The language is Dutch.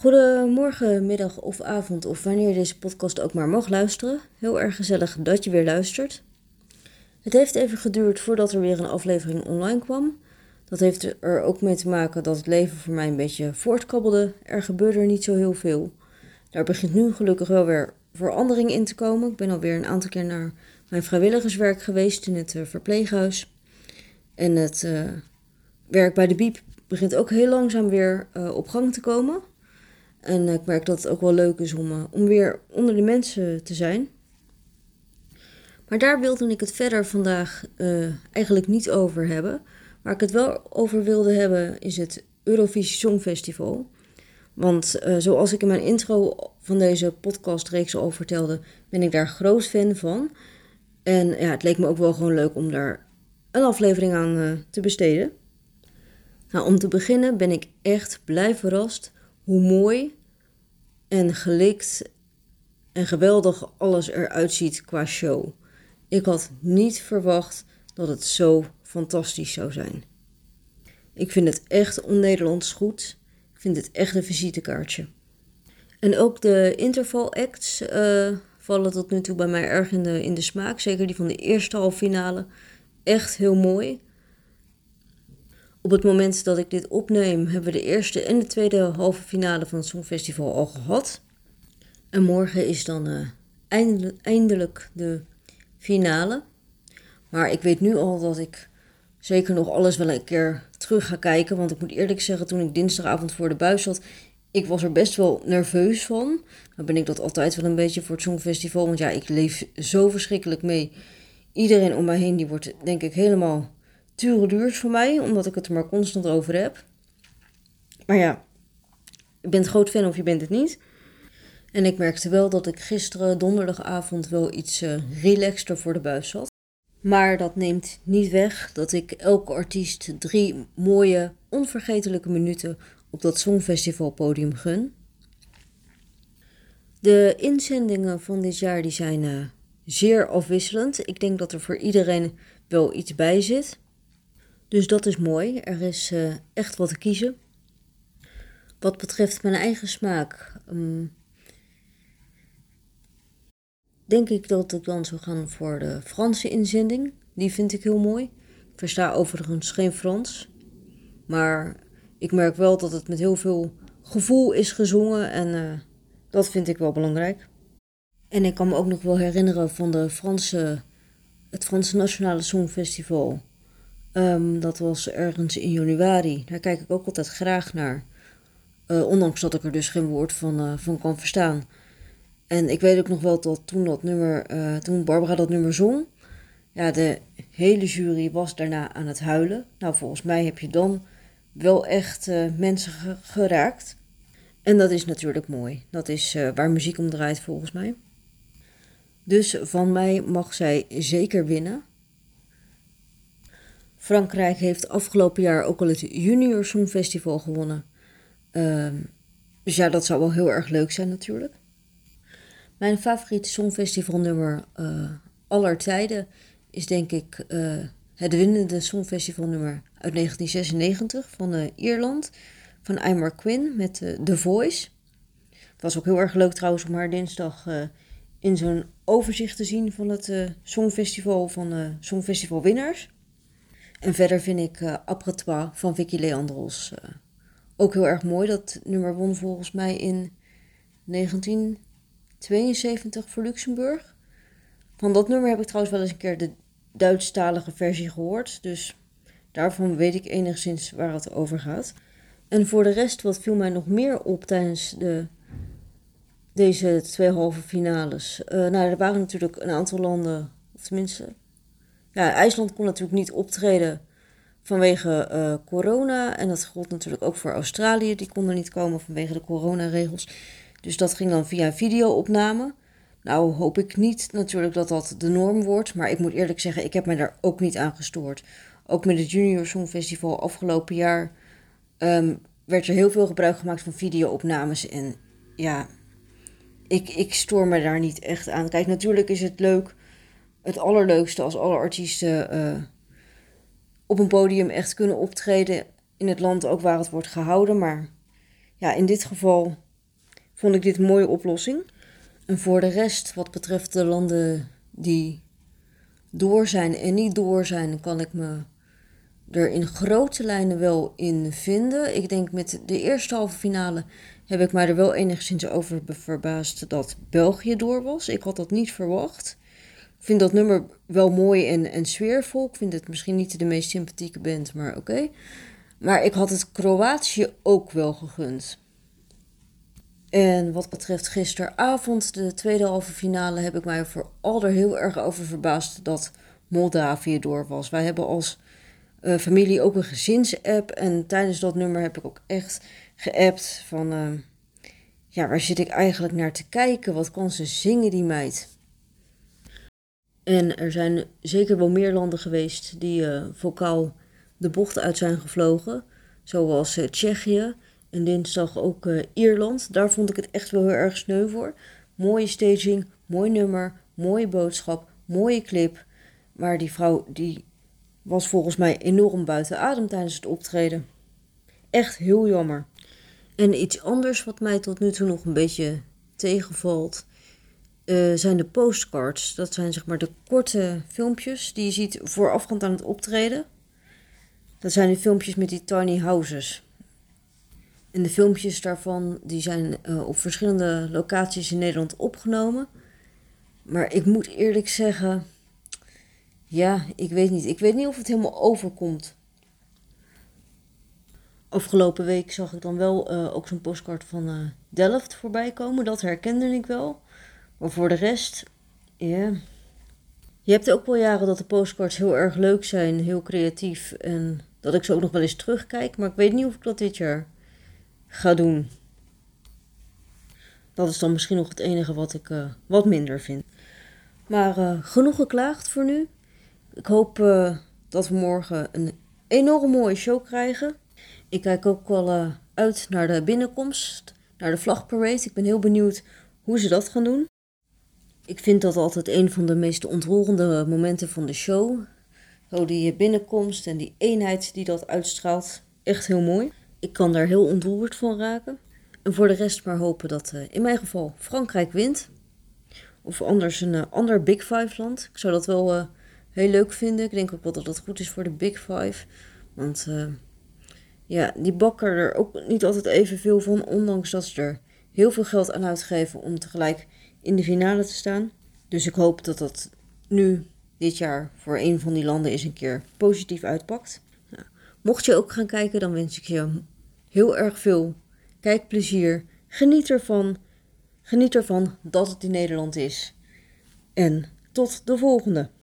Goedemorgen, middag of avond, of wanneer je deze podcast ook maar mag luisteren. Heel erg gezellig dat je weer luistert. Het heeft even geduurd voordat er weer een aflevering online kwam. Dat heeft er ook mee te maken dat het leven voor mij een beetje voortkabbelde. Er gebeurde er niet zo heel veel. Daar begint nu gelukkig wel weer verandering in te komen. Ik ben alweer een aantal keer naar mijn vrijwilligerswerk geweest in het eh, verpleeghuis. En het uh, werk bij de Biep begint ook heel langzaam weer uh, op gang te komen. En ik merk dat het ook wel leuk is om, om weer onder de mensen te zijn. Maar daar wilde ik het verder vandaag eigenlijk niet over hebben. Waar ik het wel over wilde hebben is het Eurovisie Songfestival. Want zoals ik in mijn intro van deze podcastreeks al vertelde, ben ik daar groot fan van. En ja, het leek me ook wel gewoon leuk om daar een aflevering aan te besteden. Nou, om te beginnen ben ik echt blij verrast hoe mooi en gelikt en geweldig alles eruit ziet qua show. Ik had niet verwacht dat het zo fantastisch zou zijn. Ik vind het echt on-Nederlands goed. Ik vind het echt een visitekaartje. En ook de interval acts uh, vallen tot nu toe bij mij erg in de, in de smaak. Zeker die van de eerste halve finale. Echt heel mooi. Op het moment dat ik dit opneem, hebben we de eerste en de tweede halve finale van het Songfestival al gehad. En morgen is dan eindelijk, eindelijk de finale. Maar ik weet nu al dat ik zeker nog alles wel een keer terug ga kijken. Want ik moet eerlijk zeggen, toen ik dinsdagavond voor de buis zat, ik was er best wel nerveus van. Dan ben ik dat altijd wel een beetje voor het Songfestival. Want ja, ik leef zo verschrikkelijk mee. Iedereen om mij heen, die wordt denk ik helemaal tureluurs voor mij. Omdat ik het er maar constant over heb. Maar ja, je bent groot fan of je bent het niet. En ik merkte wel dat ik gisteren donderdagavond wel iets uh, relaxter voor de buis zat. Maar dat neemt niet weg dat ik elke artiest drie mooie, onvergetelijke minuten op dat Songfestivalpodium gun. De inzendingen van dit jaar die zijn uh, zeer afwisselend. Ik denk dat er voor iedereen wel iets bij zit. Dus dat is mooi. Er is uh, echt wat te kiezen. Wat betreft mijn eigen smaak, um, denk ik dat ik dan zou gaan voor de Franse inzending. Die vind ik heel mooi. Ik versta overigens geen Frans. Maar ik merk wel dat het met heel veel gevoel is gezongen en uh, dat vind ik wel belangrijk. En ik kan me ook nog wel herinneren van de Franse, het Franse Nationale Songfestival. Um, dat was ergens in januari. Daar kijk ik ook altijd graag naar. Uh, ondanks dat ik er dus geen woord van, uh, van kan verstaan. En ik weet ook nog wel dat toen dat nummer, uh, toen Barbara dat nummer zong, ja, de hele jury was daarna aan het huilen. Nou, volgens mij heb je dan wel echt mensen geraakt. En dat is natuurlijk mooi. Dat is waar muziek om draait volgens mij. Dus van mij mag zij zeker winnen. Frankrijk heeft afgelopen jaar ook al het Junior Songfestival gewonnen. Uh, dus ja, dat zou wel heel erg leuk zijn natuurlijk. Mijn favoriete songfestivalnummer uh, aller tijden is denk ik uh, het winnende songfestivalnummer uit 1996 van uh, Ierland. Van Eimar Quinn met The Voice. Het was ook heel erg leuk trouwens om haar dinsdag in zo'n overzicht te zien van het songfestival van songfestival winnaars. En verder vind ik uh, van Vicky Leandros ook heel erg mooi. Dat nummer won volgens mij in 19... 72 voor Luxemburg. Van dat nummer heb ik trouwens wel eens een keer de Duitsstalige versie gehoord. Dus daarvan weet ik enigszins waar het over gaat. En voor de rest, wat viel mij nog meer op tijdens de, deze twee halve finales? Uh, nou, er waren natuurlijk een aantal landen, of tenminste... Ja, IJsland kon natuurlijk niet optreden vanwege uh, corona. En dat gold natuurlijk ook voor Australië. Die kon er niet komen vanwege de coronaregels. Dus dat ging dan via videoopname. Nou hoop ik niet natuurlijk dat dat de norm wordt, maar ik moet eerlijk zeggen, ik heb me daar ook niet aan gestoord. Ook met het Junior Songfestival afgelopen jaar um, werd er heel veel gebruik gemaakt van videoopnames. En ja, ik, ik stoor me daar niet echt aan. Kijk, natuurlijk is het leuk, het allerleukste als alle artiesten uh, op een podium echt kunnen optreden in het land ook waar het wordt gehouden. Maar ja, in dit geval vond ik dit een mooie oplossing. En voor de rest, wat betreft de landen die door zijn en niet door zijn, kan ik me er in grote lijnen wel in vinden. Ik denk met de eerste halve finale heb ik mij er wel enigszins over verbaasd dat België door was. Ik had dat niet verwacht. Vind dat nummer wel mooi en, en sfeervol. Ik vind het misschien niet de meest sympathieke band, maar oké. Maar ik had het Kroatië ook wel gegund. En wat betreft gisteravond, de tweede halve finale, heb ik mij vooral er heel erg over verbaasd dat Moldavië door was. Wij hebben als uh, familie ook een gezinsapp. En tijdens dat nummer heb ik ook echt geappt van... Uh, ja, waar zit ik eigenlijk naar te kijken? Wat kan ze zingen, die meid? En er zijn zeker wel meer landen geweest die uh, vocaal de bocht uit zijn gevlogen. Zoals Tsjechië en dinsdag ook Ierland. Daar vond ik het echt wel heel erg sneu voor. Mooie staging, mooi nummer, mooie boodschap, mooie clip. Maar die vrouw die was volgens mij enorm buiten adem tijdens het optreden. Echt heel jammer. En iets anders wat mij tot nu toe nog een beetje tegenvalt, uh, zijn de postcards. Dat zijn zeg maar de korte filmpjes die je ziet voorafgaand aan het optreden. Dat zijn de filmpjes met die tiny houses. En de filmpjes daarvan die zijn uh, op verschillende locaties in Nederland opgenomen. Maar ik moet eerlijk zeggen, ja, ik weet niet. Ik weet niet of het helemaal overkomt. Afgelopen week zag ik dan wel uh, ook zo'n postcard van Delft voorbij komen. Dat herkende ik wel. Maar voor de rest, ja. Je hebt ook wel jaren dat de postcards heel erg leuk zijn, heel creatief. En dat ik ze ook nog wel eens terugkijk. Maar ik weet niet of ik dat dit jaar ga doen. Dat is dan misschien nog het enige wat ik uh, wat minder vind. Maar genoeg geklaagd voor nu. Ik hoop uh, dat we morgen een enorm mooie show krijgen. Ik kijk ook wel uit naar de binnenkomst, naar de vlagparade. Ik ben heel benieuwd hoe ze dat gaan doen. Ik vind dat altijd een van de meest ontroerende momenten van de show. Zo die binnenkomst en die eenheid die dat uitstraalt. Echt heel mooi. Ik kan daar heel ontroerd van raken. En voor de rest maar hopen dat uh, in mijn geval Frankrijk wint. Of anders een ander Big Five land. Ik zou dat wel heel leuk vinden. Ik denk ook wel dat dat goed is voor de Big Five. Want ja, die bakken er ook niet altijd evenveel van. Ondanks dat ze er heel veel geld aan uitgeven om tegelijk in de finale te staan. Dus ik hoop dat dat nu, dit jaar, voor een van die landen eens een keer positief uitpakt. Nou, mocht je ook gaan kijken, dan wens ik je heel erg veel kijkplezier. Geniet ervan. Geniet ervan dat het in Nederland is. En tot de volgende.